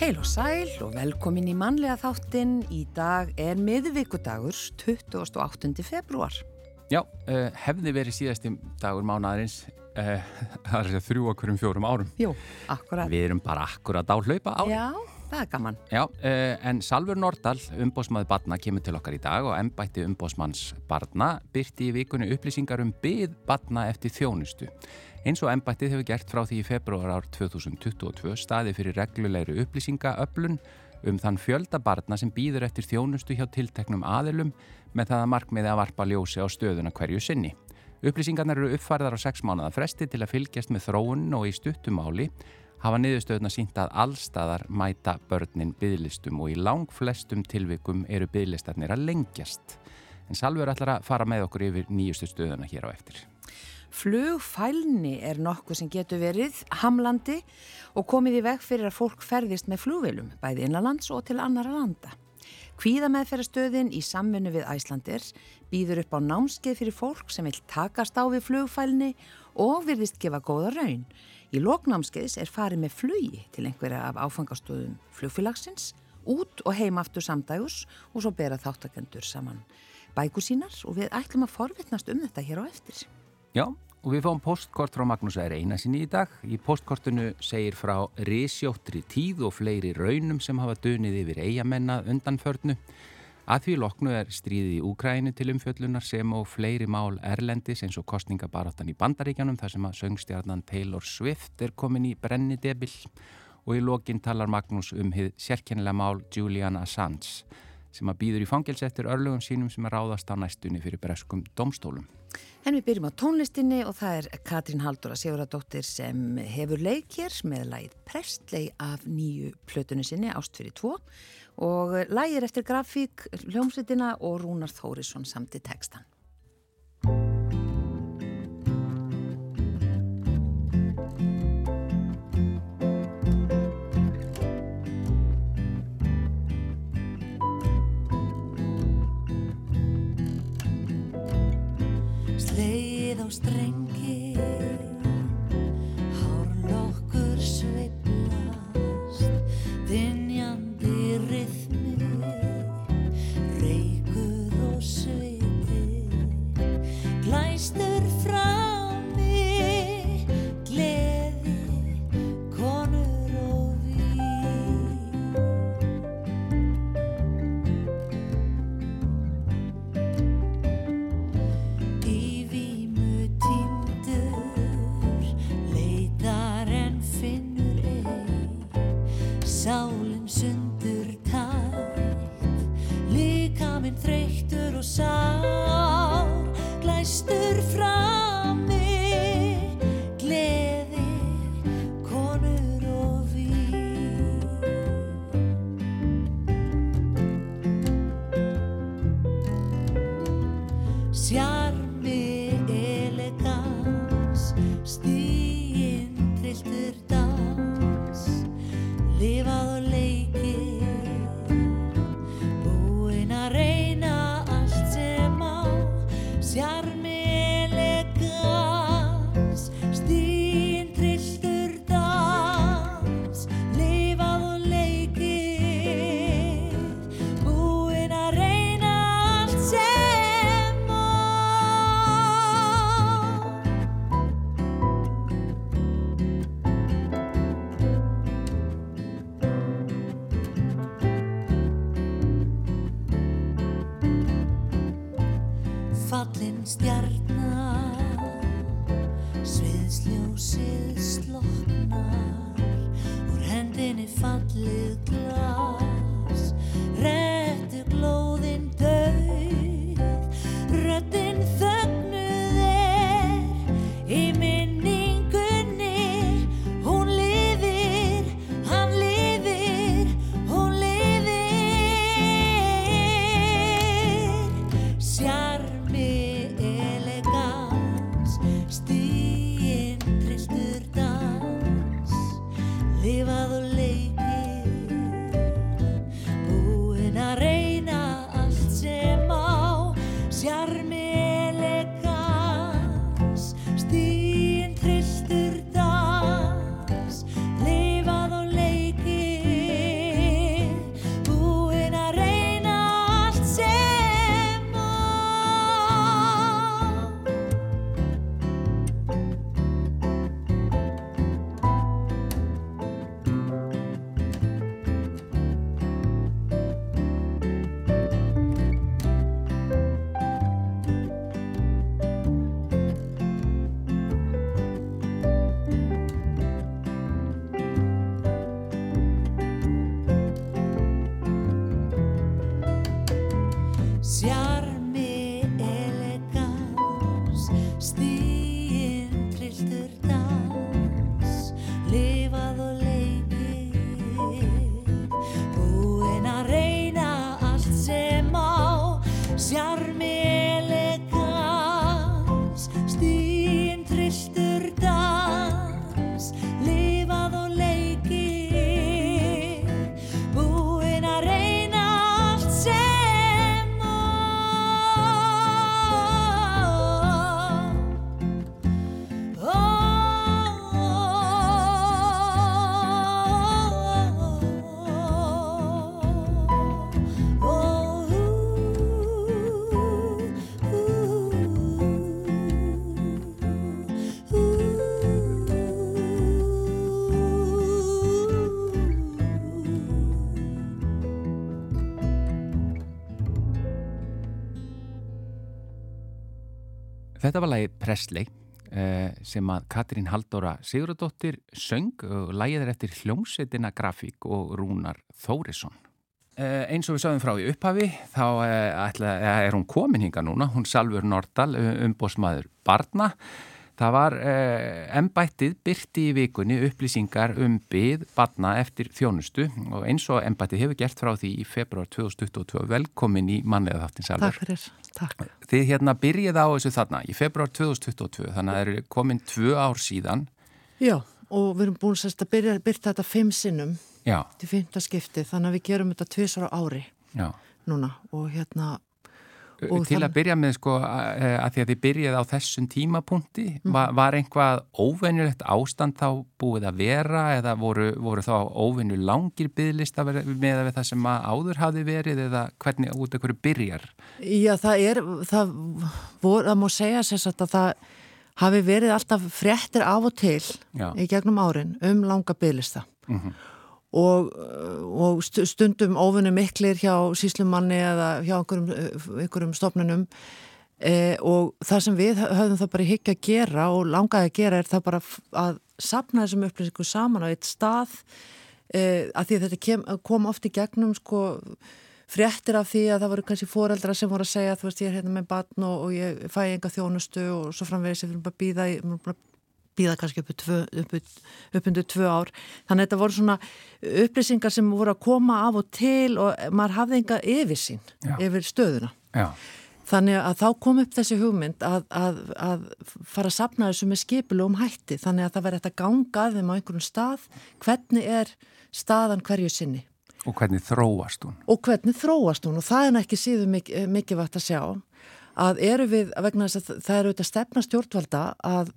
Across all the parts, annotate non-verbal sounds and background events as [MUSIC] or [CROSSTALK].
Heil og sæl og velkomin í mannlega þáttinn. Í dag er miðvíkudagur 28. februar. Já, uh, hefði verið síðasti dagur mánadarins uh, [LAUGHS] það er þrjú okkur um fjórum árum. Jú, akkurat. Við erum bara akkurat á hlaupa ári. Já, það er gaman. Já, uh, en Salfur Nordal, umbósmaður barna, kemur til okkar í dag og ennbætti umbósmanns barna byrti í vikunni upplýsingar um byð barna eftir þjónustu. Eins og ennbættið hefur gert frá því í februar ár 2022 staði fyrir reglulegri upplýsingaöflun um þann fjöldabarna sem býður eftir þjónustu hjá tilteknum aðilum með það að markmiði að varpa ljósi á stöðuna hverju sinni. Upplýsingarnar eru uppfærðar á sex mánuða fresti til að fylgjast með þróun og í stuttumáli hafa niðurstöðuna sínt að allstaðar mæta börnin bygglistum og í lang flestum tilvikum eru bygglistarnir að lengjast. En Salver ætlar að fara með okkur yfir nýjustu stöðuna hér á eftir. Flugfælni er nokkuð sem getur verið hamlandi og komið í veg fyrir að fólk ferðist með flugvelum, bæði innanlands og til annara landa. Kvíðameðferðastöðin í samfunnu við Æslandir býður upp á námskeið fyrir fólk sem vil takast á við flugfælni og virðist gefa góða raun. Í loknámskeiðs er farið með flugi til einhverja af áfangastöðum flugfélagsins, út og heimaftur samdægus og svo bera þáttakendur saman bæku sínar og við ætlum að forvittnast um þetta hér á eftir. Já, og við fáum postkort frá Magnús Æri Einarsinni í dag. Í postkortinu segir frá risjóttri tíð og fleiri raunum sem hafa dönið yfir eigamenna undanförnu. Að því loknu er stríðið í Úkrænu til umfjöllunar sem og fleiri mál Erlendis eins og kostningabaráttan í Bandaríkjanum þar sem að söngstjarnan Taylor Swift er komin í brenni debil og í lokin talar Magnús um hið sérkennilega mál Julian Assange sem að býður í fangils eftir örlugum sínum sem að ráðast á næstunni fyrir breskum domstólum. En við byrjum á tónlistinni og það er Katrín Haldóra Siguradóttir sem hefur leik hér með lægið Prestley af nýju plötunni sinni Ástfyrir 2 og lægir eftir grafík hljómsveitina og Rúnar Þórisson samt í tekstan. Strengi Sálinn sundur tætt Líka minn þreyttur og sár Glæstur frami Þetta var lagið Presley eh, sem að Katrín Haldóra Sigurðardóttir söng og lagið er eftir hljómsveitina Grafík og Rúnar Þórisson. Eh, eins og við sögum frá í upphafi þá eh, ætla, er hún komin hinga núna, hún Salfur Nordal, umbósmaður Barna. Það var eh, embættið byrti í vikunni upplýsingar um byð Barna eftir þjónustu og eins og embættið hefur gert frá því í februar 2022 velkomin í manlega þáttin Salfur. Takk fyrir, takk. Þið hérna byrjið á þessu þarna í februar 2022, þannig að það eru komin tvö ár síðan. Já, og við erum búin sérst að byrja, byrja þetta fimm sinnum Já, til fymta skipti, þannig að við gerum þetta tvisar á ári já. núna og hérna Og Til að byrja með sko að, að því að þið byrjið á þessum tímapunkti, var, var einhvað óvenjulegt ástand þá búið að vera eða voru, voru þá óvenju langir byggðlista með það sem áður hafi verið eða hvernig út af hverju byrjar? Já, það er, það, vor, það má segja sérst að það hafi verið alltaf fréttir af og til Já. í gegnum árin um langa bygglista Mhm. Og, og stu- stundum óvinni miklir hjá síslumanni eða hjá einhverjum, einhverjum stofnunum. E, og það sem við höfðum það bara í hyggja að gera og langaði að gera er það bara að sapna þessum upplýsingu saman á eitt stað. E, að því að þetta kem, kom oft í gegnum sko fréttir af því að það voru kannski foreldra sem voru að segja þú veist ég er hérna með batn og, og ég fæ enga þjónustu og svo framvegis ég fyrir að býða býða kannski upp, tvö, ár. Þannig að þetta voru svona upplýsingar sem voru að koma af og til og maður hafði enga yfirsýn Já. yfir stöðuna. Já, Þannig að þá kom upp þessi hugmynd að, að, að fara að sapna þessu með skipulum hætti. Þannig að það verði hægt að ganga að þeim á einhverjum stað. Hvernig er staðan hverju sinni? Og hvernig þróast hún? og hvernig þróast hún? Og það er ekki síður mik mikilvægt að sjá að eru við, vegna þess að það eru auðvitað stefna stjórnvalda að,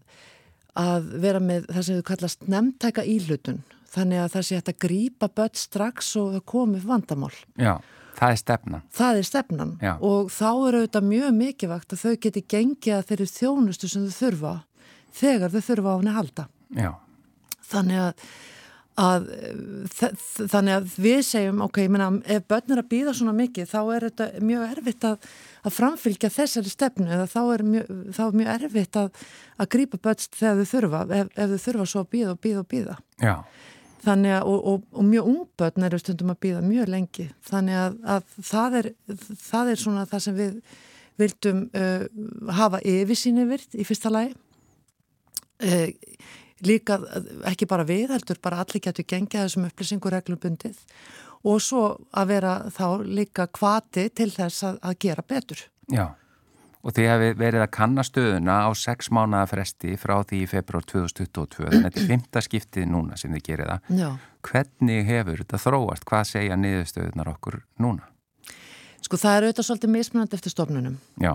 að vera með það sem þau kallast nefntæka íhlutun þannig að það sé hægt að grípa börn strax og það komi vandamál. Já, það er stefna. Það er stefnan Já. og þá er auðvitað mjög mikilvægt að þau geti gengið að þeirri þjónustu sem þau þurfa þegar þau þurfa á henni að halda. Já, Þannig að, að þannig að við segjum, ok, ég meina, ef börn er að býða svona mikið, þá er þetta mjög erfitt að, að framfylgja þessari stefnu þá er mjög, þá er mjög erfitt að, að grípa börn þegar þau þurfa, ef, ef þau þurfa svo að býða og býða og býða. já, Þannig að, og, og, og mjög ungbörn eru stundum að býða mjög lengi. Þannig að, að það, er, það er svona það sem við vildum uh, hafa yfir í fyrsta lagi. Uh, líka uh, ekki bara við, heldur bara allir getur gengið þessum upplýsingur reglubundið og svo að vera þá líka kvati til þess að, að gera betur. já. Og þið hefði verið að kanna stöðuna á sex mánuða fresti frá því í februar 2022, þannig að þetta er fymta skiptið núna sem þið gerir það. Já. Hvernig hefur þetta þróast? Hvað segja niðurstöðunar okkur núna? Sko það er auðvitað svolítið mismunandi eftir stofnunum Já,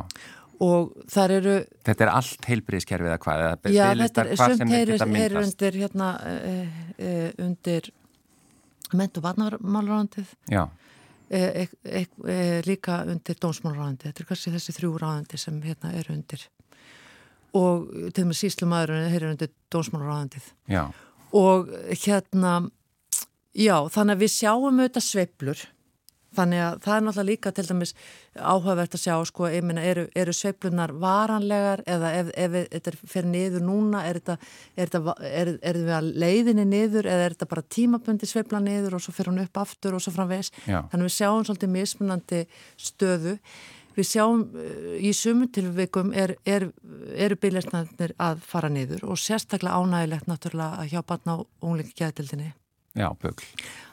og það eru þetta er allt heilbriðskerfið eða hvað? Já, þetta er sumt myndast? undir hérna uh, uh, undir mentu varnarmálaráðandið Já, uh, uh, líka undir dómsmálaráðandið, þetta er kannski þessi þrjú ráðandi sem hérna eru undir. Og til og með síslumadurinn heyrir undir dómsmálaráðandið já, og hérna já, þannig að við sjáum auðvitað sveiflur þannig að það er náttúrulega líka til dæmis áhugavert að sjá sko, ég meina, eru, eru sveiflunar varanlegar eða ef, ef þetta fyrir niður núna er þetta, er þetta er, er að leiðinni niður eða er þetta bara tímabundi sveifla niður og svo fyrir hún upp aftur og svo framvegs Já. þannig að við sjáum svolítið mismunandi stöðu við sjáum uh, í sumum tilvikum er, er, eru bílesnarnir að fara niður og sérstaklega ánægilegt náttúrulega hjá barna og unglingi gæðdildinni. Já, bögl.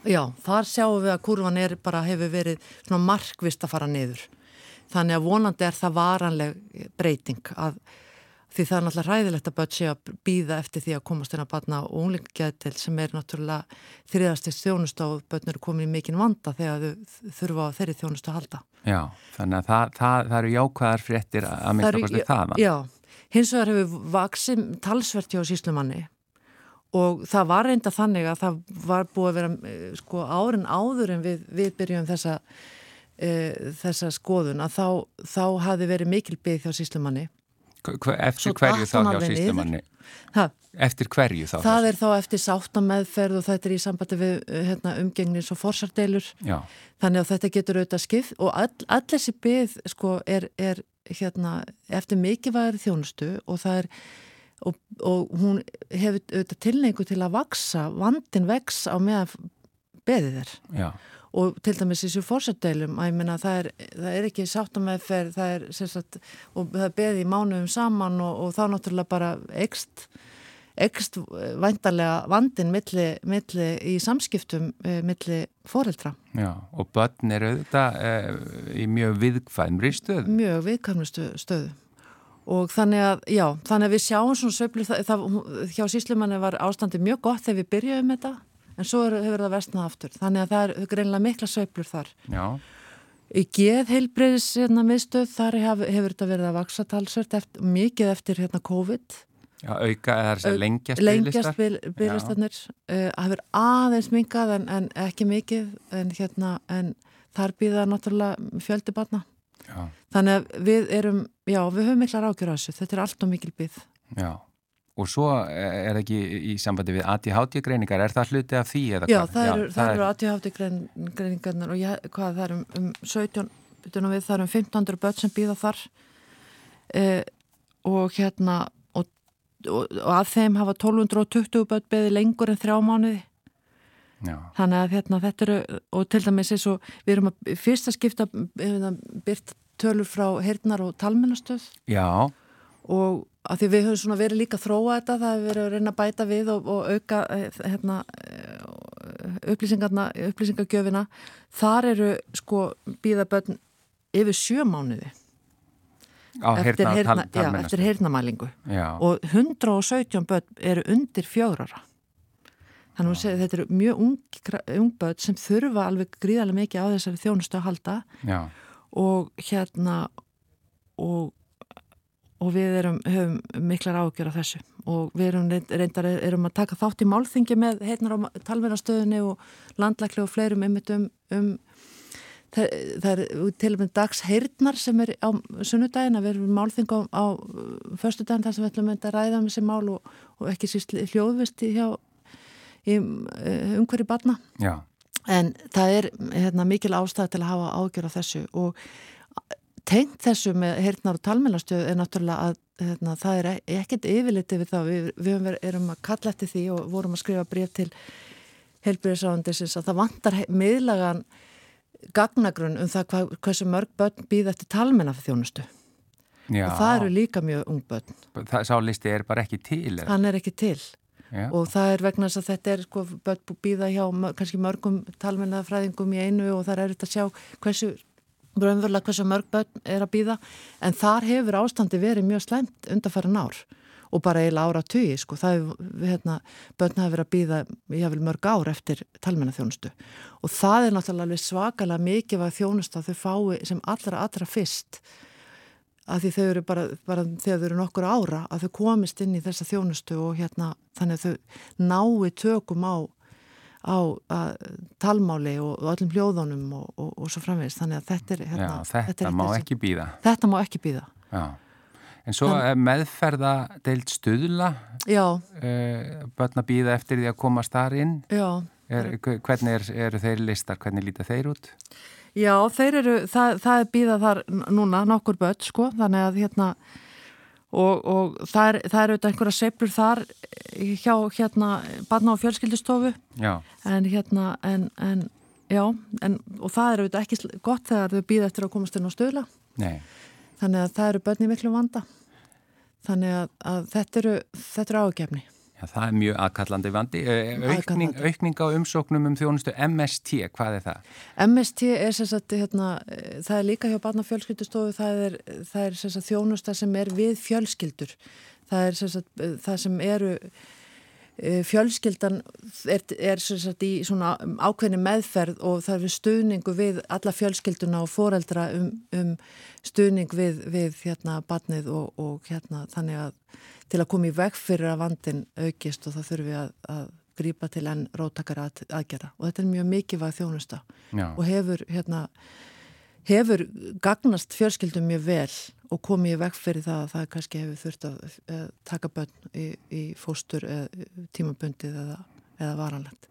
Já, þar sjáum við að kurvan er bara hefur verið svona markvist að fara niður. Þannig að vonandi er það varanleg breyting að því það er náttúrulega ræðilegt að börn sé að býða eftir því að komast inn að batna og unglingjæðtil sem er náttúrulega þriðastist þjónust á börn eru komin í mikinn vanda þegar þau þurfa þeirri þjónust að halda. Já, þannig að það, það, það eru jákvæðar fréttir að mynda kosti það. Já, hins vegar hefur vaksið talsvert hjá síslumanni og það var reynda þannig að það var búið að vera eh, sko árin áður en við, við byrjum þessa, e, þessa skoðun að þá, þá hafi verið mikil byggð hjá síslumanni Eftir hverju þá hjá sístumanni? Eftir hverju þá? Það er þá eftir sáttameðferð og þetta er í sambandi við hérna, umgengnis og forsardeilur Já. þannig að þetta getur auðvitað skið og all, all þessi byggð sko, er, er hérna, eftir mikilvægri þjónustu og það er og, og hún hefur auðvitað tilneingu til að vaksa, vandin vex á meðan beðið er Já og til dæmis í þessu fórsætteilum að ég menna það er, það er ekki sáttameðferð það er sérsagt og það er beðið í mánuðum saman og, og þá náttúrulega bara ekst ekst væntarlega vandin milli, milli í samskiptum e, milli fóreldra. Já og börn eru auðvitað e, í mjög viðkvæmri stöðu. Mjög viðkvæmri stöðu og þannig að, já, þannig að við sjáum svona söfli, það, það, hjá síslumanni var ástandi mjög gott þegar við byrjuðum þetta en svo er, hefur það vestnað aftur. Þannig að það er greinlega mikla söiblur þar. Já. í geð heilbreyðis hérna, miðstöð þar hef, hefur þetta verið að vaksa talsvört eftir, mikið eftir hérna, COVID. Já, auka eða lengjast lengjast byrjastarnir uh, hefur aðeins mingað en, en ekki mikið en, hérna, en þar býða náttúrulega fjöldi barna já. þannig að við erum já, við höfum mikla rákjur á þessu, þetta er allt og mikil byggð Já Og svo er ekki í sambandi við ADHD-greiningar, er það hluti af því? Já, það eru, Já, eru ADHD-greiningarnar og ég, hvað, það eru um, um 17, betur við, það eru um 1500 börn sem býða þar eh, og hérna, og, og, og af þeim hafa 1220 börn beði lengur en þrjá mánuði. Já. Þannig að hérna, þetta eru, og til dæmis eins og við erum að fyrsta skipta byrt tölur frá hernar og talmennastöð. Já. Og að því við höfum verið líka að þróa þetta, það hefur verið að reyna að bæta við og, og auka eh, hérna, eh, upplýsingagjöfina þar eru sko býðaböldn yfir sjö mánuði Á, eftir, heyrnamælingu og 117 börn eru undir fjórara þannig að þetta eru mjög ung, ung börn sem þurfa alveg gríðarlega mikið á þessari þjónustu að halda. Já. og hérna og og við erum, höfum miklar ágjör af þessu. Og við erum reyndar erum að taka þátt í málþingi með heitnar á talverðarstöðunni og landlækli og fleirum um, um það, það er til og með dags heirnar sem er á sunnudagin að við erum málþing á, á förstu dagin þar sem við ætlum að ræða um þessi mál og, og ekki síst hljóðvisti hjá umhverju barna Já. en það er hérna, mikil ástæð til að hafa ágjör af þessu og tengt þessu með heyrnar og talmjölastöðu er náttúrulega að hérna, það er e- ekkert yfirlitið við það. Við, við erum að kalla eftir því og vorum að skrifa bref til helbriðsáðandisins að það vantar miðlagan gagnagrunn um það hvað, hversu mörg börn býð eftir talmennafþjónustu. Já. Og það eru líka mjög ung börn. Það sálisti er bara ekki til? Hann er ekki til. Já. Og það er vegna þess að þetta er sko býða hjá kannski mörgum talmennafræðingum í einu og það er auðvitað að sjá hversu raunverulega hversu mörg börn er að býða en þar hefur ástandi verið mjög slemt undanfæran ár og bara eiginlega ára tugi sko, það er hérna, börn hafa verið að býða ég vil mörg ár eftir talmennaþjónustu og það er náttúrulega svakalega mikið að þjónusta þau fái sem allra allra fyrst að því þau eru bara, bara þegar þau eru nokkur ára að þau komist inn í þessa þjónustu og hérna þannig að þau nái tökum á á talmáli og, og öllum hljóðunum og, og, og svo framvegist þannig að þetta er hérna, Já, þetta, þetta er má ekki býða þetta má ekki býða en svo Þann... meðferða deilt stuðla uh, börn að býða eftir því að komast þar inn. Er, hvernig er, eru þeir listar, hvernig líta þeir út? Já, þeir eru, það, það er býða þar núna nokkur börn sko, þannig að hérna og, og það er, auðvitað einhverja seiflur þar hjá hérna barna á fjölskyldustofu já. en hérna en, en já, en, og það er auðvitað ekki gott þegar þau býða eftir að komast inn á stöðla Nei. Þannig að það eru börn í miklu vanda. Þannig að, að þetta eru, þetta eru ágefni. Já, það er mjög aðkallandi vandi. Eh, aukning, aukning á umsóknum um þjónustu MST, hvað er það? MST er sem sagt, hérna, eh, það er líka hjá barnafjölskyldustofu, það er, það er sem sagt, þjónusta sem er við fjölskyldur. Það er sem sagt, eh, það sem eru eh, fjölskyldan er, er sagt í svona ákveðni meðferð og það er stuðningu við alla fjölskylduna og foreldra um, um stuðning við, við hérna barnið og, og hérna þannig að til að koma í veg fyrir að vandin aukist og það þurfi að, að grípa til enn róttakara að, aðgerða. Og þetta er mjög mikilvæg þjónusta Já, og hefur hérna hefur gagnast fjölskyldum mjög vel og komið í veg fyrir það að það kannski hefur þurft að taka börn í, í fóstur eða tímabundið eða, eða varanlegt.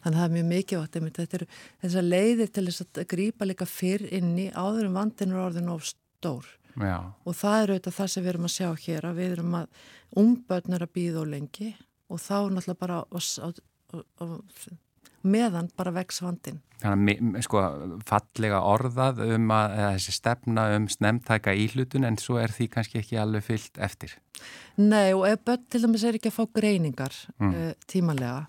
Þannig að það er mjög mikilvægt. Þetta eru þessar leiðir til þess að grípa líka fyrr inn í áður en vandin er orðin of stór. já, Og það er auðvitað það sem við erum að sjá hér að við erum að ungbörn er að býða og lengi og þá náttúrulega bara á, á, á, meðan bara vex vandin. þannig að sko fallega orðað um að þessi stefna um snemtæka íhlutun en svo er því kannski ekki alveg fyllt eftir. Nei og ef börn til dæmis er ekki að fá greiningar Mm. uh, tímanlega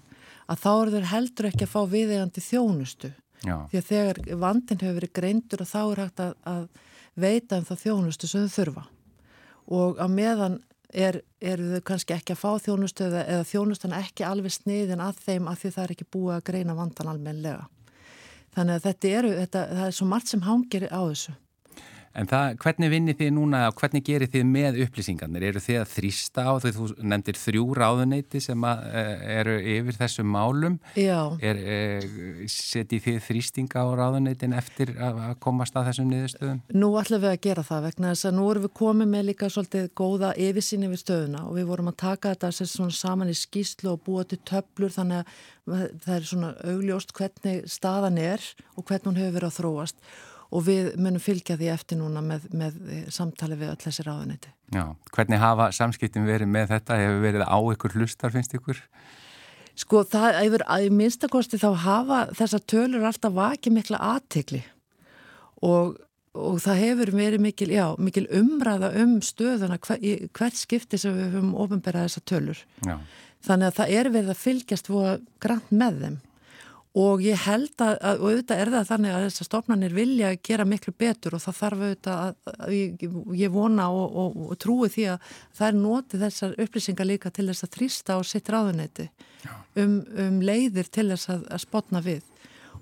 að þá eru þeir heldur ekki að fá viðeigandi þjónustu Já, því að þegar vandin hefur verið greindur og þá er hægt að, að veita um það þjónustu sem þau þurfa og á meðan er, eru þau kannski ekki að fá þjónustu eða, eða þjónustan ekki alveg sniðin að þeim að því það er ekki búið að greina vandan almenlega. Þannig að þetta eru, þetta, er svo margt sem hangir á þessu. En það, hvernig vinnir þið núna og hvernig gerir þið með upplýsingarnir? Eru þið að þrýsta á því þú nefndir þrjú ráðuneyti sem að, eh, eru yfir þessum málum? Já. Er, eh, setjið þið þrýstinga á ráðuneytin eftir að, komast að þessum niðurstöðum? Nú ætlum við að gera það vegna þess að nú erum við komið með líka svolítið góða yfirsýn yfir stöðuna og við vorum að taka þetta saman í skýslu og búa til töflur þannig að það er svona augljóst hvernig staðan er og hvernig hún hefur verið að þróast og við munum fylgja því eftir núna með, með samtali við öll þessi ráðuneyti. Já, hvernig hafa samskiptin verið með þetta? Hefur verið á ykkur hlustar, finnst ykkur? Sko það hefur að í minnstakosti þá hafa þessar tölur alltaf vakið mikla aðtegli og, og það hefur verið mikil, já, mikil umræða um stöðuna hver, hvert skipti sem við höfum ofinberað þessar tölur. Já, Þannig að það er verið að fylgjast grann með þeim og ég held að, að og auðvitað er það þannig að þessar stofnanir vilja gera miklu betur og það þarf auðvitað að, að ég, ég vona og, og, og trúi því að það er notið þessar upplýsingar líka til þess að þrýsta á sitt ráðuneyti um, um leiðir til þess að, að spotna við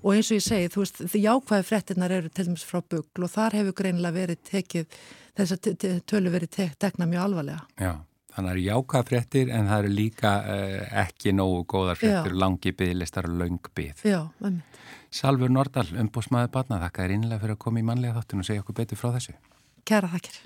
og eins og ég segi, þú veist, jákvæði frettinnar eru til dæmis frá bugl og þar hefur greinilega verið tekið, þess að tölu verið tek, tekna mjög alvarlega. já. Þannig að það eru jákvæða fréttir en það eru líka uh, ekki nógu góðar fréttir, langi bygglistar og löng byggð. Já, einmitt. Salfur Nordal, umbúsmaður barna, þakka þér innlega fyrir að koma í mannlega þáttun og segja okkur betur frá þessu. Kæra þakkir.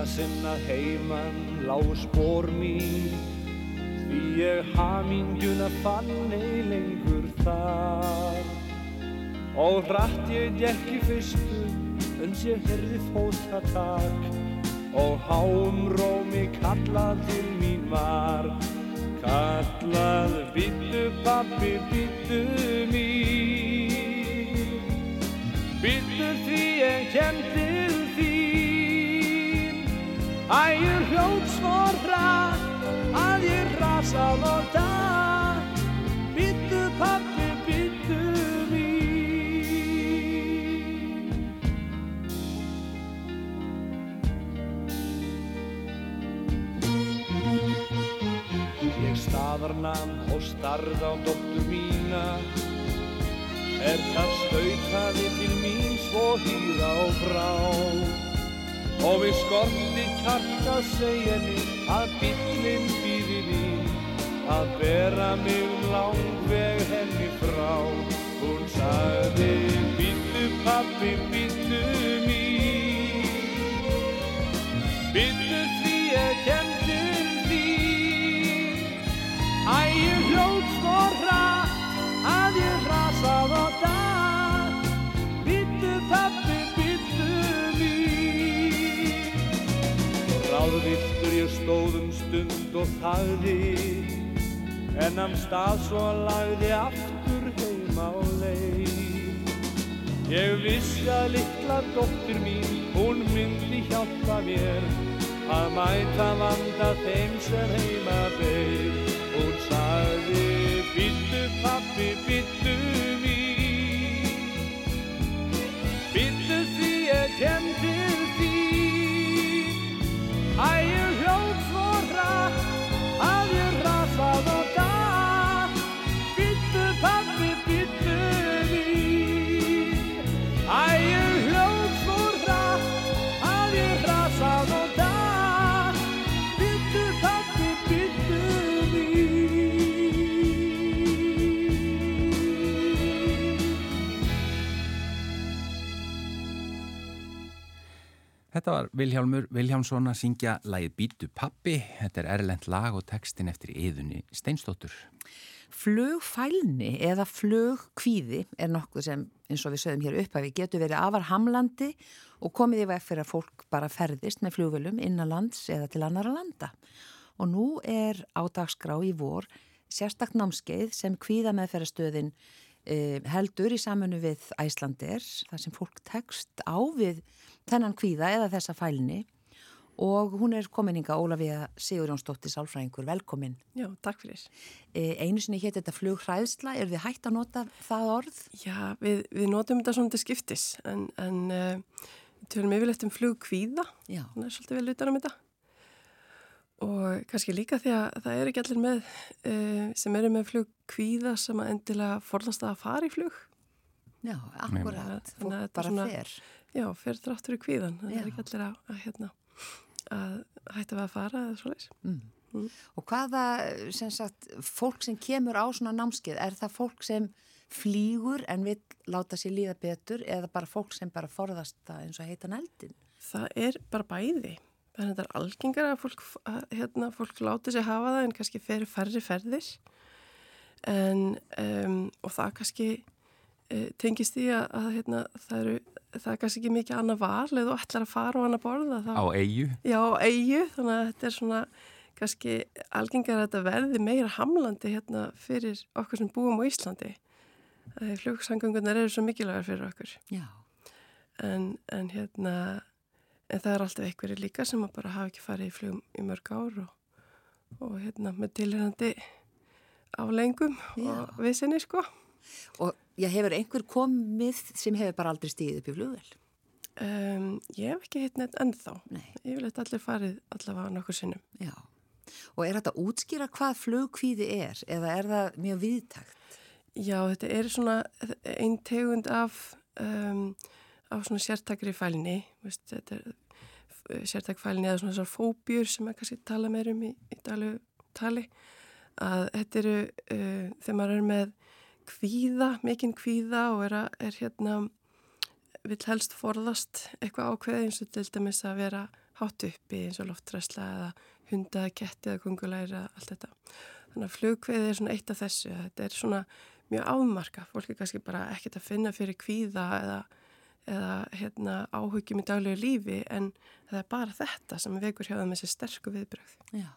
Hinsta sinna heiman lág spór mín. Því ég hamingjuna fann ei lengur þar. Og hratt ég gekk í fyrstu uns ég herði fótatak. Og háum rómi kallað til mín var Kallað bittu pappi, bittu mín. Bittu því ég kem til þín Ægur hljóð svo hratt að ég rasað og datt. Bittu pappi, bittu mín. Ég staðarnam og starð á dóttur mína. Er það stautaði til mín svo hýra og frá Og við skorti kjarta segjeni að bílinn býði mín. Að bera mig langveg henni frá. Hún sagði bíllu pappi, bíllu mín góðum stund og þagði en hann stað svo lagði aftur heim á leið. Ég vissi að litla dóttir mín, hún myndi hjálpa mér að mæta vanda þeim sem heima beir. Hún sagði, byttu pappi, byttu mín, byttu því ég kem Þetta var Vilhjálmur Vilhjálmsson að syngja lagið Bítu pappi. Þetta er erlend lag og textin eftir yðunni Steinstóttur. Flugfælni eða flugkvíði er nokkuð sem, eins og við sögum hér upphæfi, getur verið afar hamlandi og komið í veg fyrir að fólk bara ferðist með flugvölum innan lands eða til annara landa. Og nú er á dagskrá í vor sérstakt námskeið sem kvíða meðferðastöðin eh, heldur í saminu við Æslandir, þar sem fólk tekst á við þennan kvíða eða þessa fælni og hún er kominninga Ólafíða Sigurjónsdóttir Sálfræðingur, velkomin. Já, takk fyrir. E, einu sinni hétt þetta flughræðsla, er þið hægt að nota það orð? Já, við, við notum þetta svona til skiptis en, en uh, við tölum yfirleitt um flugkvíða, þannig er svolítið vel utan um þetta. Og kannski líka því að það er ekki allir með uh, sem eru með flugkvíða sem að endilega forðast að fara í flug. Já, akkurat, að fólk bara fer. Já, fer þráttur í kvíðan, það er ekki allir að, að, hérna, að hætta við að fara eða svoleiðis. Og hvaða, sem sagt, fólk sem kemur á svona námskeið, er það fólk sem flýgur en vil láta sér líða betur eða bara fólk sem bara forðast það eins og heitan eldin? Það er bara bæði. Það er algengar að fólk, að, hérna, fólk láti sig hafa það en kannski fer færri ferðir. En, um, og það kannski uh, tengist því að, að hérna, það, eru, það er kannski ekki mikið annað val eða þú ætlar að fara á annað borða. Þá, Á eigu. Já, á eigu, þannig að þetta er svona kannski algengar að þetta verði meira hamlandi hérna fyrir okkur sem búum á Íslandi. Flugsangungunar eru svo mikilvægar fyrir okkur Já. en, en hérna en það er alltaf einhverju líka sem að bara hafa ekki farið í flugum í mörg ár og, og hérna með tilhengandi aflengum Já. og viðsynni sko Og ég hefur einhver komið sem hefur bara aldrei stíðið upp í flugvel? um, ég hef ekki hitt neitt ennþá Nei. ég vil eitthvað allir farið allavega nokkur sinnum Já. Og er þetta útskýra hvað flugkvíði er eða er það mjög viðtækt? Já, þetta er svona einn tegund af, um, af svona sértakri fælni, veist, þetta er uh, sértakfælni eða svona þessar fóbjur sem að kannski tala meir um í, í dalu tali, að þetta eru uh, þegar maður er með kvíða, mikinn kvíða og er, að, er hérna, vill helst forðast eitthvað ákveði eins og til dæmis að vera hátt uppi eins og loftræsla eða hunda, ketti eða kungulæri eða allt þetta. Þannig að flugkveði er svona eitt af þessu. Þetta er svona mjög afmarka. Fólk er kannski bara ekkert að finna fyrir kvíða eða, eða hérna, áhugjum í daglegu lífi en það er bara þetta sem vekur hjá það með þessi sterku viðbröð. Já.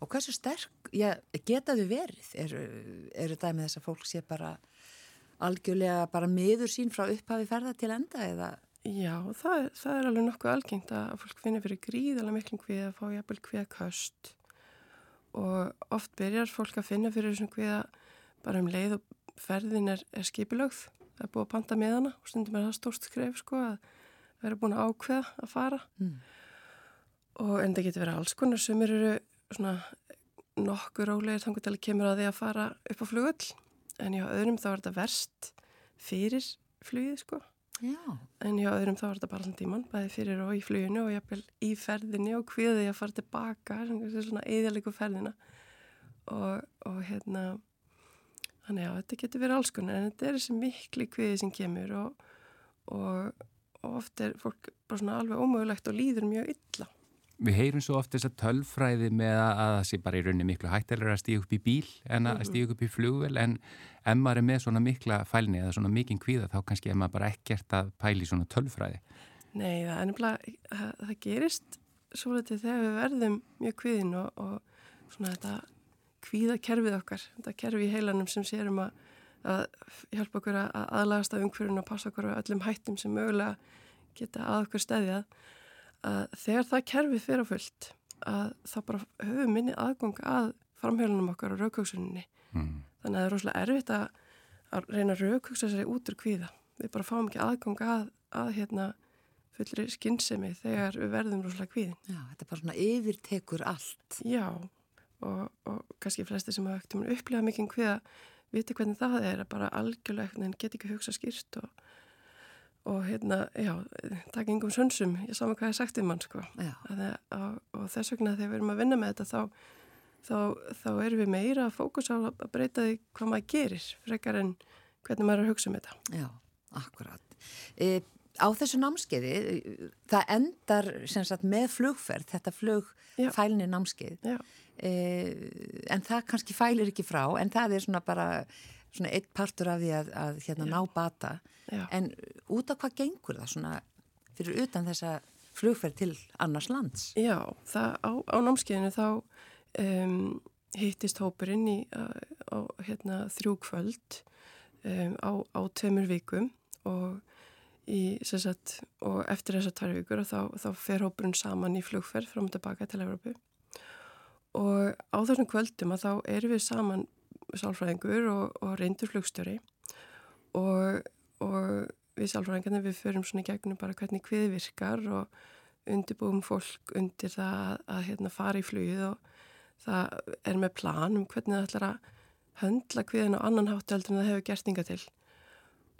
Og hversu sterk, já, geta þau verið? Eru, eru það með þess að fólk sé bara algjörlega bara miður sín frá upphafi ferða til enda eða? Já, það, er- það er alveg nokkuð algengt að fólk finna fyrir gríðalega miklum kvíða að fá jafnvel kvíða köst og oft byrjar fólk að finna fyrir þessum kvíða bara um leið og ferðin er, er skipilögð. Það er búið að panta með hana og stundum er það stórt skref sko að vera búin að ákveða að fara Mm. og en það getur verið alls konar sem eru svona nokkur rólegir til að kemur að því að fara upp á flugull en hjá öðrum þá er þetta verst fyrir flugið sko Já. En hjá öðrum þá var þetta bara allan tíman, bæði fyrir og í fluginu og jafnvel í ferðinni og hviði að fara tilbaka, svona eðalíku ferðina. Og, og hérna, þannig að þetta getur verið alls konar, en þetta er þessi mikli hviði sem kemur og, og, og oft er fólk bara svona alveg ómögulegt og líður mjög illa. Við heyrum svo oft þess að tölfræði með að að það sé bara í rauninni miklu hættilegur að stíða upp í bíl en að stíða upp í flugvel en ef maður er með svona mikla fælni eða svona mikinn kvíða þá kannski er maður bara ekkert að pæli svona tölfræði. Nei, það er nefnilega, það, það gerist svo litið þegar við verðum mjög kvíðin og, og svona þetta kvíða kerfið okkar, þetta kerfi í heilanum sem sérum að, að hjálpa okkur að aðlagast af umhverjum og passa okkur á öllum hættum sem mögulega geta að okkur stæðjað að þegar það kerfið fyrir á fullt að þá bara höfum minni aðgang að framhjálunum okkar og raukvöksuninni mm. þannig að það er rosalega erfitt að, að reyna að raukvöksa sér út úr kvíða við bara fáum ekki aðgang að, að hérna fullri skinnsemi þegar við verðum rosalega kvíðin. Já, þetta er bara svona yfirtekur allt. Já, og, og kannski flesti sem hafa ekkert um að upplega mikið kvíða viti hvernig það er að bara algjörlega en get ekki hugsa skýrt og, og hérna, já, takk yngum sönsum, ég mig hvað ég sagt um hann sko. Að, og, og þess vegna þegar við erum að vinna með þetta þá, þá, þá erum við meira að fókusa á að breyta því hvað maður gerir frekar en hvernig maður er að hugsa um þetta. Já, akkurat. E á þessu námskeiði, það endar sagt, með flugferð, þetta flugfælni námskeið e, en það kannski fælir ekki frá en það er svona bara svona eitt partur af því að, að hérna, ná bata Já. en út af hvað gengur það svona fyrir utan þessa flugferð til annars lands? Já, það, á, á námskeiðinu þá um, hittist hópurinn í á, hérna, þrjú kvöld um, á, á tveimur vikum og í, sagt, og eftir þessar tvær vikur þá, þá fer hópurinn saman í flugferð fram og tilbaka til Európu og á þessum kvöldum að þá erum við saman sálfræðingur og, og reyndur flugstjóri. Og, og við sálfræðingarnir við förum svona í gegnum bara hvernig hvið virkar og undirbúum fólk undir það að, að hérna, fara í flugið og það er með plan um hvernig það ætlar að höndla hviðin á annan hátt heldur en það hefur gert yngar til.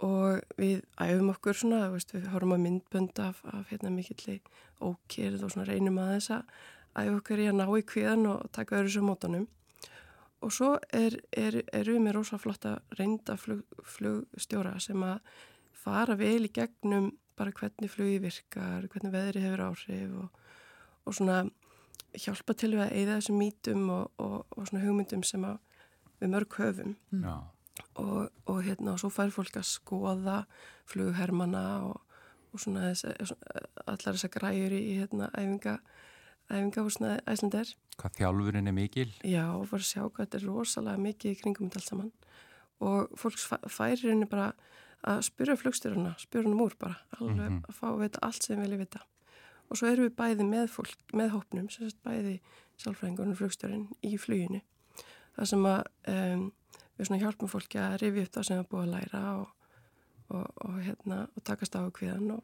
Og við æfum okkur svona, veist, við horfum að myndbönd af, af hérna, mikilli ókýrð og reynum að þess að æfa okkur í að ná í kviðan og taka öðru sem mótanum og svo er, er, við með rosa flotta reynda flug, flugstjóra sem að fara vel í gegnum bara hvernig flugi virkar, hvernig veðri hefur áhrif og, og svona hjálpa til við að eigða þessum mítum og, og, og svona hugmyndum sem við mörg höfum. Já og, og hérna og svo fær fólk að skoða flughermana og, og svona þess, allar þessar græur í hérna æfinga æfingahúsna æslandar Hvað þjálfurinn er mikil? Já, og fyrir að sjá hvað þetta er rosalega mikið í kringum þetta allt saman og fólk færir henni bara að spyrja flugstyruna, spyrja henni múr bara alveg mm -hmm. að fá að vita allt sem vilja vita og svo erum við bæði með fólk með hópnum, sem sagt bæði sálfræðingunum og flugstyrun í fluginu það sem að um, við svona hjálpum fólki að rifi upp það sem það búið að læra og, og, og, hérna, og takast á kviðan og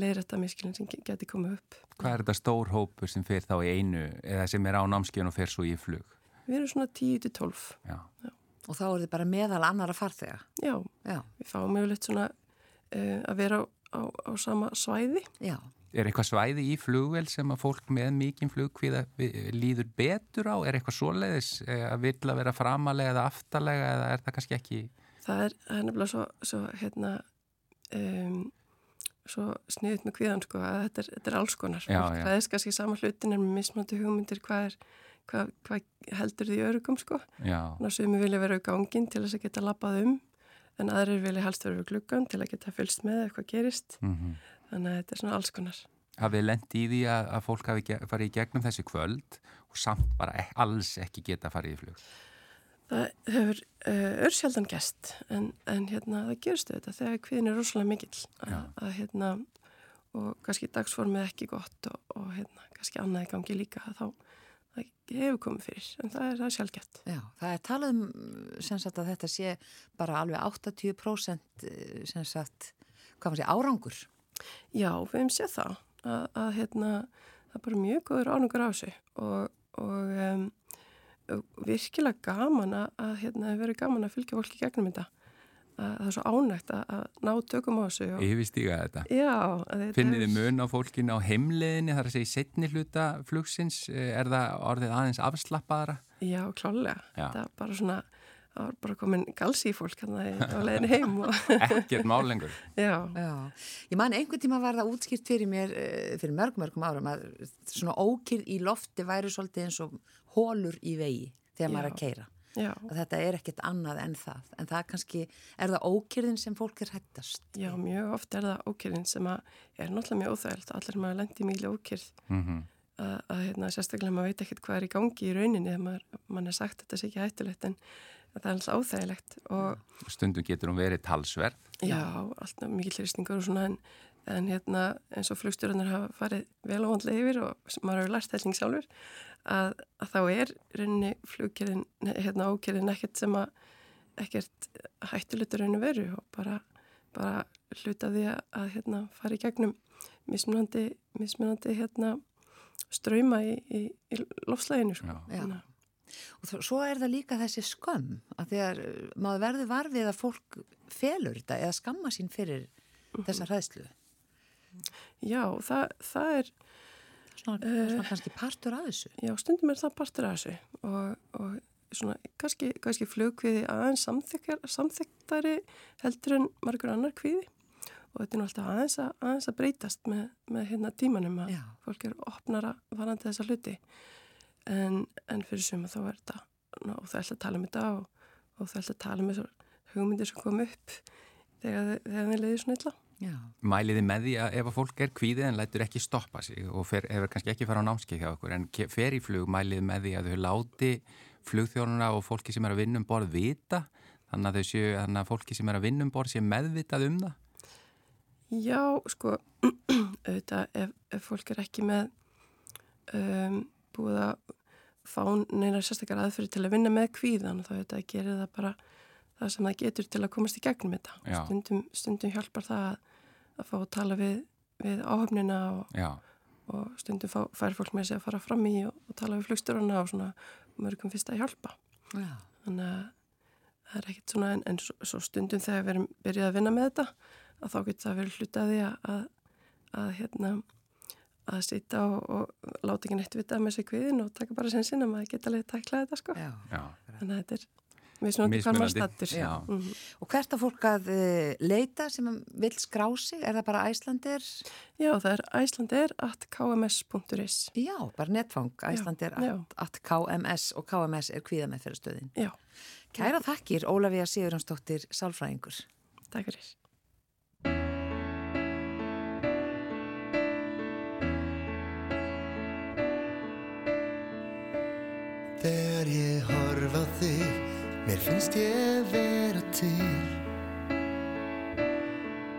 leira þetta miskilin sem geti komið upp. Hvað er þetta stór hópur sem fer þá í einu eða sem er á námskeiðun og fer svo í flug? Við erum svona 10-12. Já. Já. Og þá er þið bara meðal annara farþega? Já, Já. við fáum mjög litt svona uh, að vera á, á, á sama svæði. Já. Er eitthvað svæði í flugvel sem að fólk með mikinn flugkvíða líður betur á? Er eitthvað svoleiðis eh, að vilja vera framalega eða aftalega eða er það kannski ekki? Það er, er nefnilega svo, svo, hérna, um, svo sniðut með kvíðan sko að þetta er, þetta er alls konar. Já, já. Það er kannski sama hlutin en með mismöndu hugmyndir hvað, er, hvað, hvað heldur því örugum sko. Þannig að sumi vilja vera á gangin til þess að geta lappað um en aðrir vilja helst vera við gluggan til að geta fylst með eitthvað gerist. Mm -hmm þannig að þetta er svona alls konar Hafið lendi í því að, að fólk hafi farið í gegnum þessi kvöld og samt bara ek, alls ekki geta farið í flug Það hefur uh, örsjaldan gæst en, en hérna það gerstu þetta þegar kviðin er rosalega mikill að, að hérna og kannski dagsformið ekki gott og, og hérna kannski annað í gangi líka þá það hefur komið fyrir en það er, er sjálfgett Já, það er talað um sagt, að þetta sé bara alveg 80% eh, sagt, hvað maður sé árangur. Já, við hefum séð það að, að hérna, það er bara mjög góður ánungur á sig og, og um, virkilega gaman að, að hérna, verið gaman að fylgja fólki gegnum þetta að það er svo ánægt að, að ná tökum á þessu Yfirstíga þetta Já Finnir þið mun á fólkinu á heimleðinni þar að segja í setni hluta flugsins er það orðið aðeins afslappaðara? Já, klálega Já. það er bara svona það var bara komin galsi í fólk hérna á leðinu heim [LAUGHS] ekkert málengur já. já, ég man einhvern tíma var það útskýrt fyrir mér eh, fyrir mörg mörgum árum að svona ókýrð í lofti væri svolítið eins og hólur í vegi þegar já. maður er að keira já. að þetta er ekkert annað en það en það kannski, er það ókýrðin sem fólk er hættast? Já, mjög oft er það ókýrðin sem er náttúrulega mjög óþægilt allir maður lendir mjög ókýrð mm -hmm. að, að hérna, sérstaklega maður veit ekkert hvað er í gangi í rauninni þegar maður, mann er sagt þetta sé ekki hættulegt en það er alltaf áþægilegt og Stundum getur hún verið talsverð. já, alltaf mikið hristingur og svona en, en hérna eins og flugstjórnar hafa farið vel og vondlega yfir og maður hefur lært helling sjálfur að, að þá er rauninni flugkerðin, hérna ákerðin ekkert sem að ekkert hættulegt rauninu veru og bara, bara hluta því að, að hérna fara í gegnum mismunandi, mismunandi hérna ströyma í, í, í lofslæginu sko. Já. Og þó- svo er það líka þessi skömm að því að uh, maður verður varfið að fólk felur þetta eða skamma sín fyrir þessa hræðslu. Já, það, það er Svona, svona kannski partur af þessu. Já, stundum er það partur af þessu og, og svona kannski, kannski flugkviði aðeins samþyktari heldur en margur annar kviði og þetta er alltaf aðeins að, aðeins að breytast með, með hérna tímanum að Já. fólk er opnara varandi þessa hluti en, en fyrir suma þá er þetta ná, og það ætla að tala um þetta og, og það ætla að tala um þessar hugmyndir sem kom upp þegar, þegar þeir leiði svona illa. Já. Mæliði með því að ef að fólk er kvíðið en lætur ekki stoppa sig og fer, hefur kannski ekki fara á námskeið hjá okkur en ke- fer í flug mæliði með því að þau láti flugþjónuna og fólki sem er að vinna um borð vita þannig að séu, þannig að fólki sem er að vinna um borð sé meðvitað um það. Já, sko, [CLEARS THROAT] auðvitað ef, ef fólk er ekki með um, búið að fá neina sérstakar aðferði til að vinna með kvíðan þá auðvitað gerir það bara það sem það getur til að komast í gegnum þetta. Stundum, stundum hjálpar það að, að fá að tala við, við áhöfnina og, og stundum fá, fær fólk með sig að fara fram í og, og tala við flugstjórana og svona mörgum fyrst að hjálpa. Já. Þannig að það er ekkert svona en, en svo, svo stundum þegar við erum byrjað að vinna með þetta að þá getur það verið hluti að því að, að, að hérna að sýta og, og láta ekki neitt vita með sig kviðin og taka bara sen sinna maður geta alveg tæklað þetta sko Já. já. þannig að þetta er mismunandi hvað maður stattur já. Mhm. Og hvert að fólk að uh, leita sem vil skrá sig? Er það bara Æslandir? Já, það er æslandir at kms.is Já, bara netfang. Æslandir já. at, at KMS og KMS er kvíða með fyrir stöðin. Já, Kæra þakkir, Ólafía Sigurjónsdóttir, Sálfræðingur. takk fyrir Þegar ég horf á þig, mér finnst ég vera til.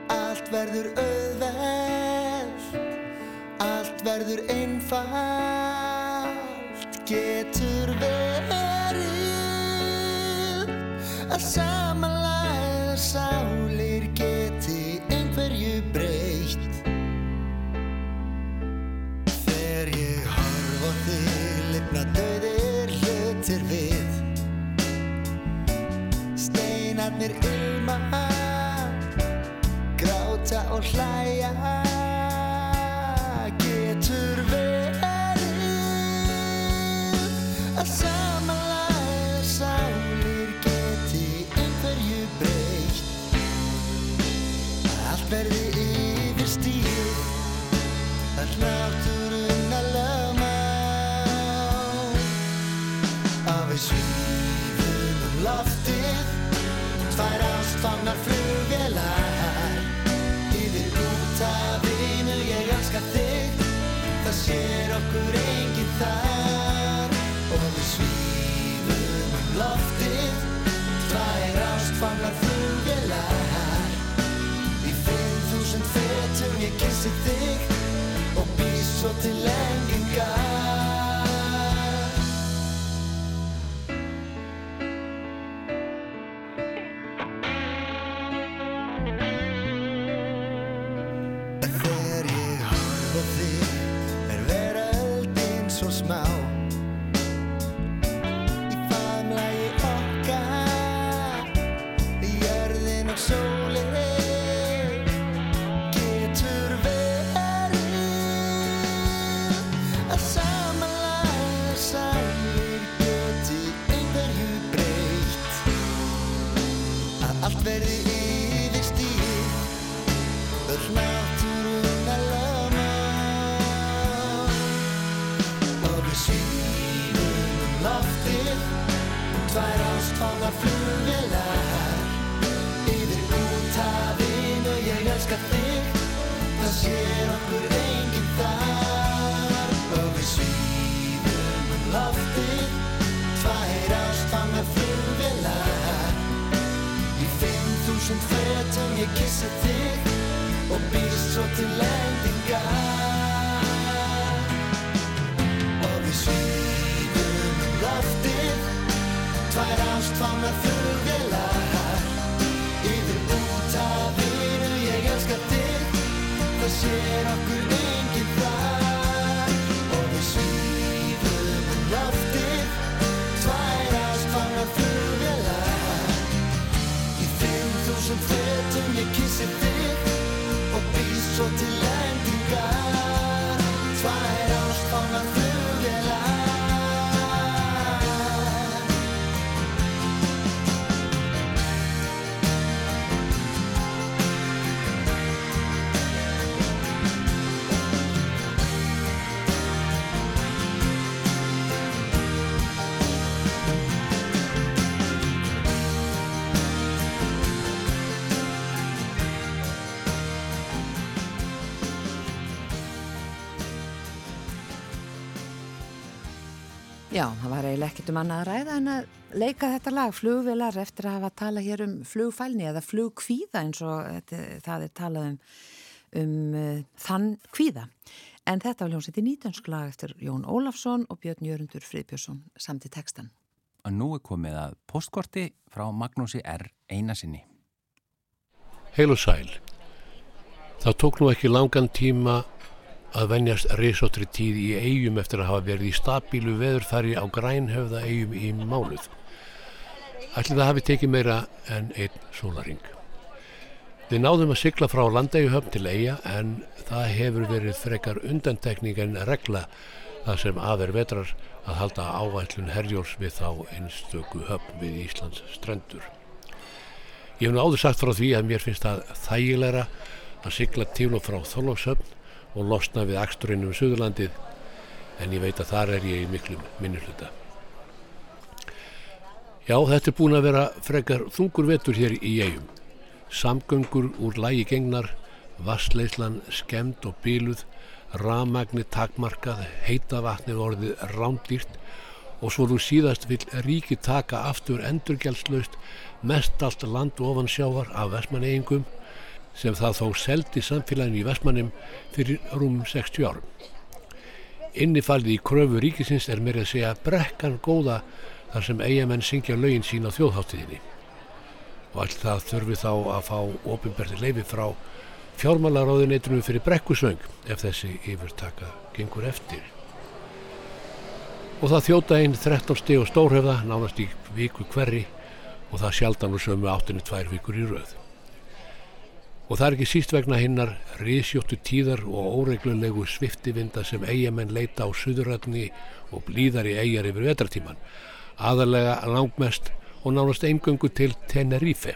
Allt verður auðvelt, allt verður einfalt. Getur verið að samanlæða sálir Steinarnir ilma Gráta og hlæja. Getur verið Að samanlæða tvær ástfangnar flugvélar yfir út af vinu ég elska þig. Það sér okkur enginn þar. Og við svífum um loftið. Tvær ástfangnar flugvélar Í 5000 fetum ég kissi þig. Og býð svo til lengingar eiginlega ekkert um annað að ræða en að leika þetta lag, flugvilar, eftir að hafa talað hér um flugfælni eða flugkvíða eins og þetta, það er talað um, um uh, þann kvíða. En þetta var hljómsett í nýtönsk lag eftir Jón Ólafsson og Björn Jörundur Friðbjörnsson samt í textan. Og nú er komið að postkorti frá Magnúsi R. Einasinni. Heil og sæl. Það tók nú ekki langan tíma að venjast risóttri tíð í eigum eftir að hafa verið í stabílu veðurfæri á grænhöfða eigum í mánuð. Ætli það hafi tekið meira en einn sólaring. Við náðum að sigla frá landegjuhöfn til eiga en það hefur verið frekar undantekning en regla það sem aðver vetrar að halda áætlun herjórs við þá einstöku höfn við Íslands strendur. Ég hef nú áður sagt frá því að mér finnst það þægilegra að sigla til og frá Þorlókshöfn og losna við aksturinn um Suðurlandið en ég veit að þar er ég í miklum minnuluta. Já, þetta er búin að vera frekar þungur vetur hér í eigum. Samgöngur úr lægi gengnar, vassleislan skemmt og bíluð, ramagni takmarkað, heita vatnið orðið rándýrt og svo þú síðast vil ríki taka aftur endurgjaldslaust mest allt land ofan sjávar af vestmanneigingum sem það þó seldi samfélaginu í Vestmannum fyrir rúm 60 árum. Innifaldið í kröfu ríkisins er mér að segja brekkan góða þar sem eigamenn syngja lögin sín á þjóðháttiðinni. Og allt það þurfi þá að fá ofinberði leifi frá fjármálaráðuneytunum fyrir brekkusöng ef þessi yfirtaka gengur eftir. Og það þjóta einn 13 steg og stórhefða nánast í viku hverri og það sjaldan og sömu áttinu tvær vikur í röð. Og það er ekki síst vegna hinnar risjóttu tíðar og óreglulegu sviftivinda sem eigamenn leita á suðurrætni og blíðar í eigjar yfir vetratíman, aðalega langmest og nánast eingöngu til Tenerife.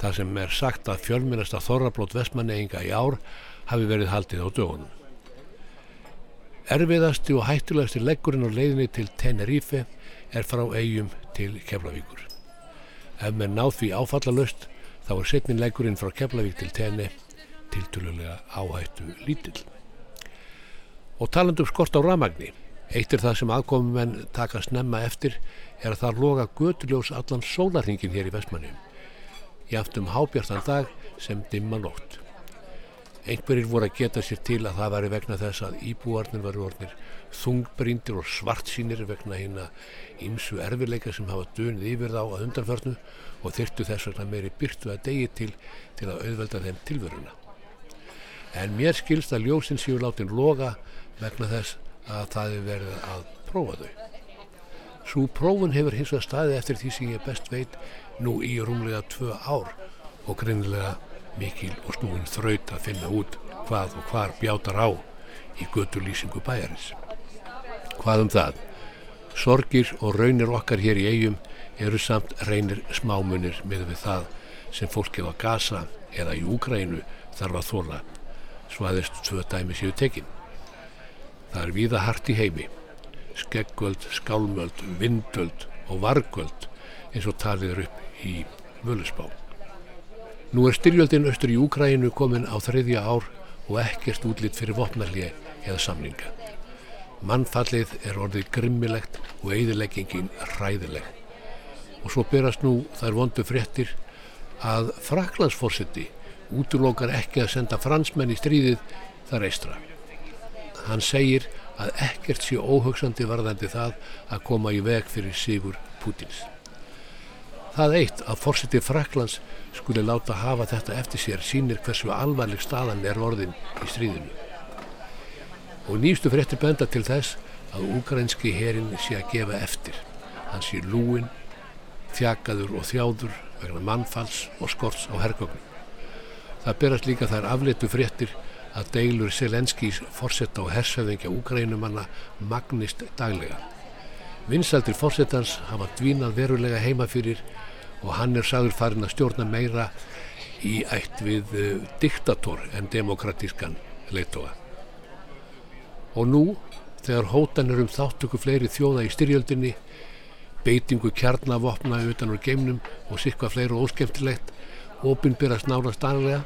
Það sem er sagt að fjölminnasta þorrablót vestmanneinga í ár hafi verið haldið á dögunum. Erfiðasti og hættulegasti leggurinn á leiðinni til Tenerife er frá eigum til Keflavíkur. Ef með náð því áfallalöst þá er setnin leggurinn frá Keflavík til Tene tiltölulega áhættu lítill. Og talandum skort á ramagni, eitt er það sem aðkomumenn taka snemma eftir er að það loga götuljós allan sólarhingin hér í Vestmanni. Jáft um hábjartan dag sem dimma nótt. Einhverjir voru að geta sér til að það væri vegna þess að íbúarnir varu orðnir þungbríndir og svartsýnir vegna hérna ímsu erfileika sem hafa dunið yfir þá að undanförnu og þyrtu þess vegna meiri byrtu að degi til til að auðvelda þeim tilvöruna. En mér skilst að ljósin séu látin loga vegna þess að það er verið að prófa þau. Svo prófun hefur hins vegar staðið eftir því sem ég best veit nú í rúmlega tvö ár og greinilega mikil og snúin þraut að finna út hvað og hvar bjátar á í götu lýsingu bæjarins. Hvað um það? Sorgir og raunir okkar hér í eigum eru samt reynir smámunir með við það sem fólkið á Gaza eða í Úgrænu þarf að þóla svaðist tvö dæmi séu tekin. Það er víða hart í heimi, skeggöld, skálmöld, vindöld og vargöld eins og talið er upp í völusbá. Nú er styrjöldin austur í Úgrænu komin á þriðja ár og ekkert útlitt fyrir vopnarlið eða samlinga. Mannfallið er orðið grimmilegt og eigðileggingin ræðileg. Og svo berast nú þær vondu fréttir að Fraklandsforsiti útlokar ekki að senda fransmenn í stríðið þar eistra. Hann segir að ekkert sé óhugsandi varðandi það að koma í veg fyrir Sigur Pútins. Það eitt að fórseti Fraklands skuli láta hafa þetta eftir sér sínir hversu alvarleg staðan er orðin í stríðinu. Og nýstu fréttir benda til þess að ukrainski herin sé að gefa eftir. Hann sé lúin, þjakaður og þjáður vegna mannfalls og skorts á hergögnum. Það berast líka þær afleitu fréttir að deilur Selenskís fórsetta og hersöðingja úgrænumanna magnist daglega. Vinsaldir fórsetans hafa dvínað verulega heima fyrir og hann er sagður farin að stjórna meira í ætt við uh, diktator en demokratískan leittóa. Og nú, þegar hótan er um þáttöku fleiri þjóða í styrjöldinni, beitingu kjarnavopna utan úr geimnum og sikva fleiri óskemtilegt, opinbyrast nárast daglega,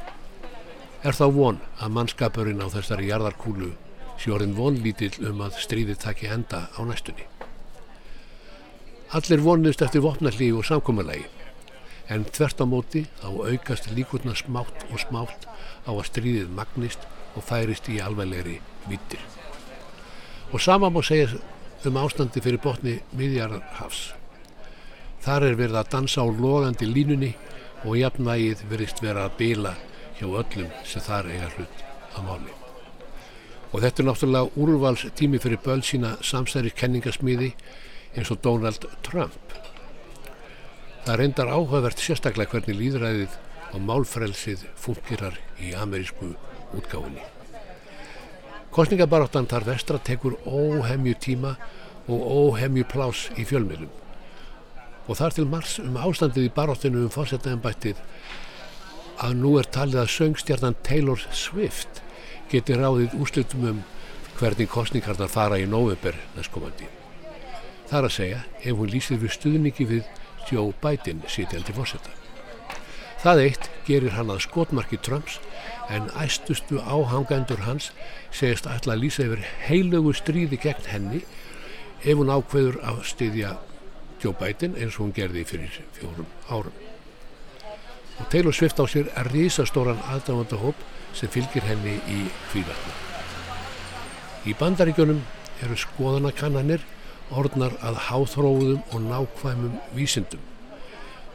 er þá von að mannskapurinn á þessari jarðarkúlu sjórinn vonlítill um að stríði taki enda á næstunni. Allir vonist eftir vopnallíu og samkómalagi en þvert á móti þá aukast líkurna smátt og smátt á að stríðið magnist og færist í alveglegri vittir. Og sama má segja um ástandi fyrir botni miðjararhafs. Þar er verið að dansa á logandi línunni og jafnvægið verist vera að bila hjá öllum sem þar eiga hlut að máli. Og þetta er náttúrulega úrvals tími fyrir böl sína samstæri kenningasmíði eins og Donald Trump Það reyndar áhugavert sérstaklega hvernig líðræðið og málfrelsið funkirar í amerísku útgáfinni. Kostningabaráttan þar vestra tekur óhemju tíma og óhemju plás í fjölmiðlum. Og þar til mars um ástandið í baráttinu um fórsetnaðanbættið að nú er talið að söngstjarnan Taylor Swift geti ráðið úslutum um hvernig kostningarnar fara í november næstkomandi. Það er að segja ef hún lýsir við stuðningi við Joe Biden sitjandi fórsetta. Það eitt gerir hann að skotmarki Trumps en æstustu áhangandur hans segist ætla að lýsa yfir heilögu stríði gegn henni ef hún ákveður að styðja Joe Biden eins og hún gerði fyrir fjórum árum. Og Taylor Swift á sér er risastóran aðdáðandahóp sem fylgir henni í kvíðarna. Í bandaríkjunum eru skoðanakannanir orðnar að háþróðum og nákvæmum vísindum.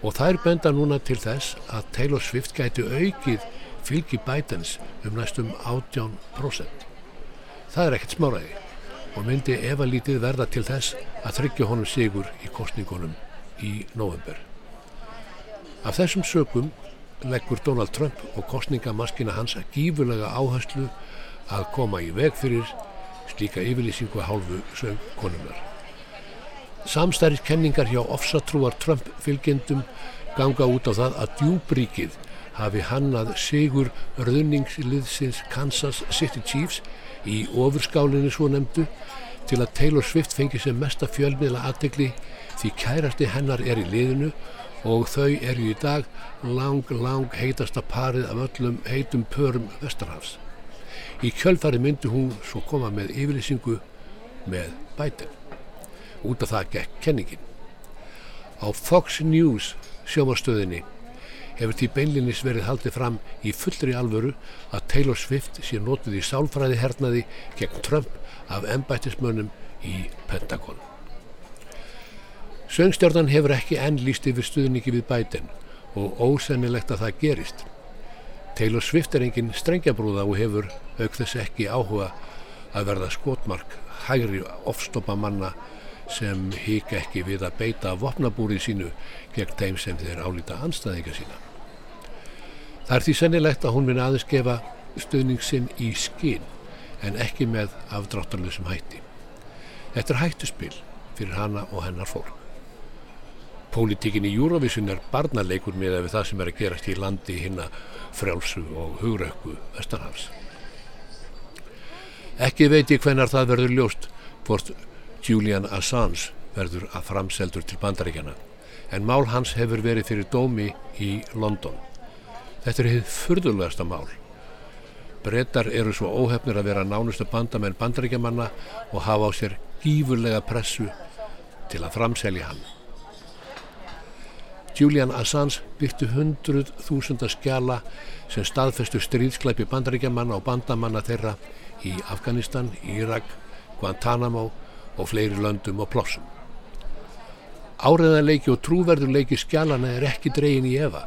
Og þær benda núna til þess að Taylor Swift gæti aukið fylgi Bidens um næstum 18%. Það er ekkert smáraði og myndi ef að lítið verða til þess að tryggja honum sigur í kostningunum í november. Af þessum sökum leggur Donald Trump og kostningamaskina hans að gífurlega áherslu að koma í veg fyrir slíka yfirlýsingu hálfu sögkonumar. Samstæriskenningar hjá ofsatrúar Trump-fylgjendum ganga út á það að djúbríkið hafi hannað sigur röðningsliðsins Kansas City Chiefs í ofurskálinni svo nefndu til að Taylor Swift fengi sem mesta fjölmiðla aðtegli því kærasti hennar er í liðinu og þau eru í dag lang, lang heitasta parið af öllum heitum pörum Vestarhafs. Í kjölfari myndi hún svo koma með yfirlýsingu með Biden út af það gekk kenningin. Á Fox News sjómarstöðinni hefur því beinlinis verið haldið fram í fullri alvöru að Taylor Swift sé nótið í sálfræði hernaði gegn Trump af ennbættismönnum í Pentagon. Söngstjórnan hefur ekki enn líst yfir stuðningi við Biden og ósennilegt að það gerist. Taylor Swift er engin strengjabrúða og hefur auk þess ekki áhuga að verða skotmark hægri ofstoppa manna sem hík ekki við að beita vopnabúrið sínu gegn þeim sem þeir álita anstæðinga sína. Það er því sennilegt að hún minna aðeins gefa stöðning sinn í skinn en ekki með afdráttarlösum hætti. Þetta er hættuspil fyrir hana og hennar fólk. Pólitíkin í Eurovision er barnaleikur með það sem er að gerast í landi hinna frjálsu og hugrökku Vestanhafs. Ekki veit ég hvenar það verður ljóst hvort Julian Assange verður að framseldur til bandaríkjana en mál hans hefur verið fyrir dómi í London. Þetta er hitt fyrðulegasta mál. Brettar eru svo óhefnir að vera nánustu bandamenn bandaríkjamanna og hafa á sér gífurlega pressu til að framselja hann. Julian Assange byrtu hundruð þúsunda skjala sem staðfestu stríðsklæpi bandaríkjamanna og bandamanna þeirra í Afganistan, Írak, Guantanamo og fleiri löndum og plossum. Áreðanleiki og trúverðurleiki skjalana er ekki dregin í efa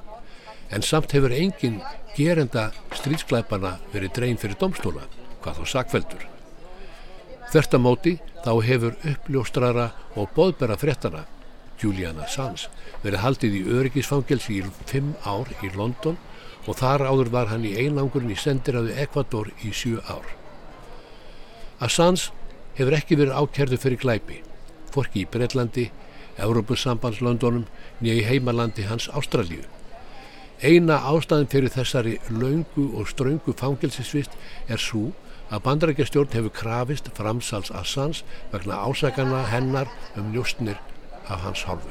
en samt hefur engin gerenda stríðsklæpana verið dregin fyrir domstóla, hvað þá sakveldur. Þörtamóti þá hefur uppljóstrara og boðbera frettana Julian Assange verið haldið í öryggisfangelsi í fimm ár í London og þar áður var hann í einangurinn í sendiræðu Ekvador í sjú ár. Assange hefur ekki verið ákjærðu fyrir glæpi, forki í Breitlandi, Európusambandslöndunum nýja í heimalandi hans Ástralju. Eina ástæðin fyrir þessari laungu og ströngu fangelsisvist er svo að bandarækjastjórn hefur krafist framsals Assange vegna ásakana hennar um njóstnir af hans hálfu.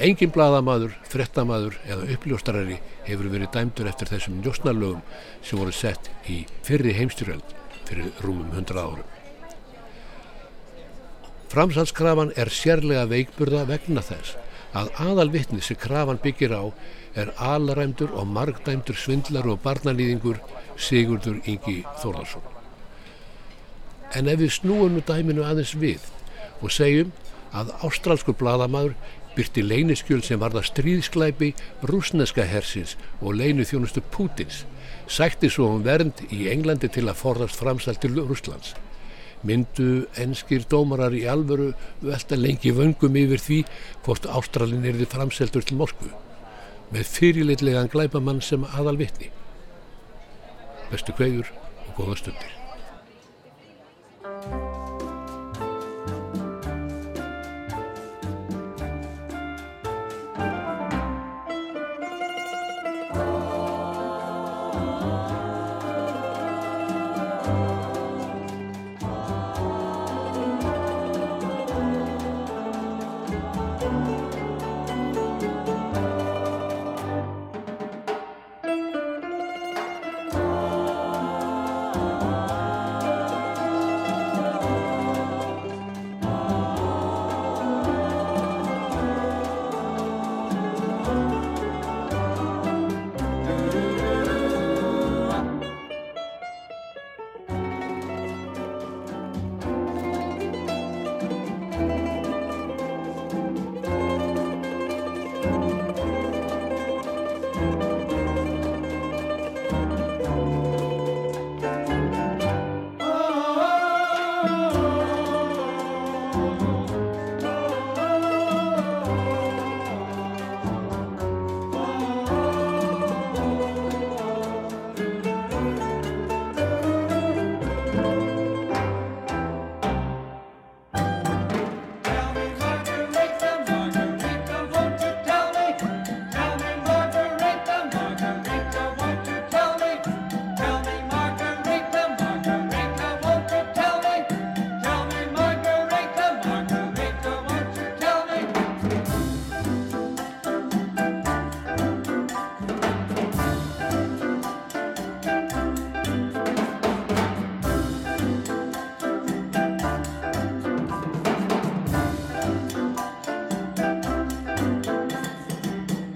Engin bladamadur, frettamadur eða uppljóstarari hefur verið dæmdur eftir þessum njóstnarlögum sem voru sett í fyrri heimstyrjöld fyrir rúmum hundra árum. Framsalskrafan er sérlega veikburða vegna þess að aðalvittni sem krafan byggir á er alræmdur og margdæmdur svindlar og barnalýðingur Sigurdur Ingi Þórðarsson. En ef við snúum nú dæminu aðeins við og segjum að ástralskur bladamadur byrti leyniskjöl sem varða stríðsklæpi rúsneska hersins og leynu þjónustu Pútins, sætti svo um vernd í Englandi til að forðast framsal til Rúslands. Myndu enskir dómarar í alvöru velta lengi vöngum yfir því hvort Ástralin erði framseldur til Moskvu með fyrirleitlegan glæpamann sem aðal vitni. Bestu kveður og góða stundir.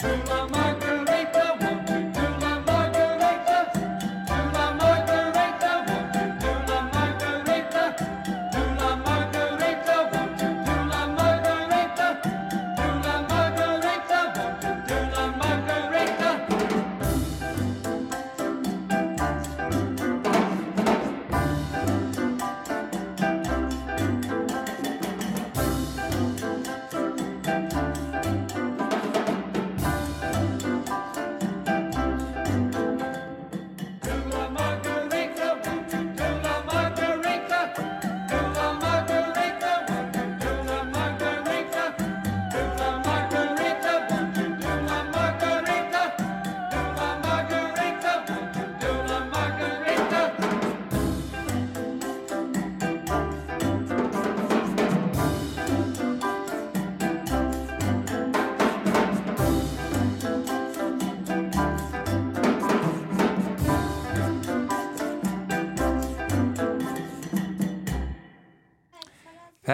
Turn my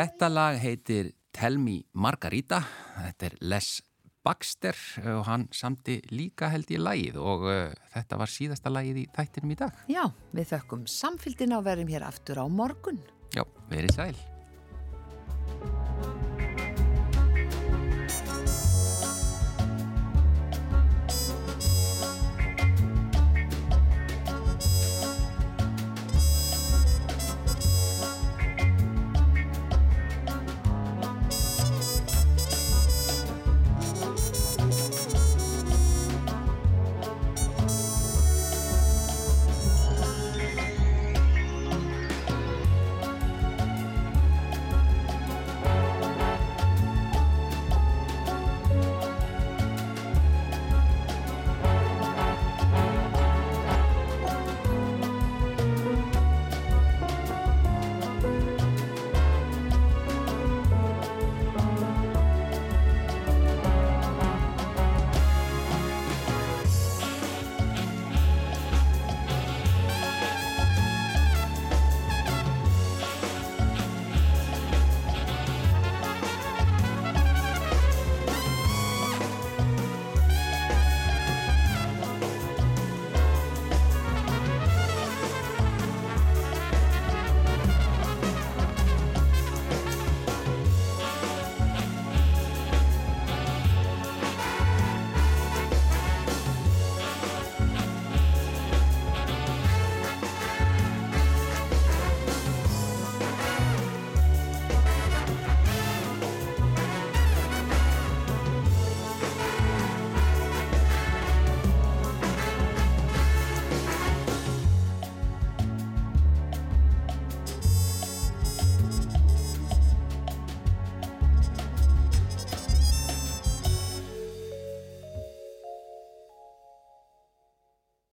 Þetta lag heitir Tell Me Margarita, þetta er Les Baxter og hann samti líka held í lagið og uh, þetta var síðasta lagið í þættinum í dag. Já, við þökkum samfélgin á verðum hér aftur á morgun. Já, verið sæl.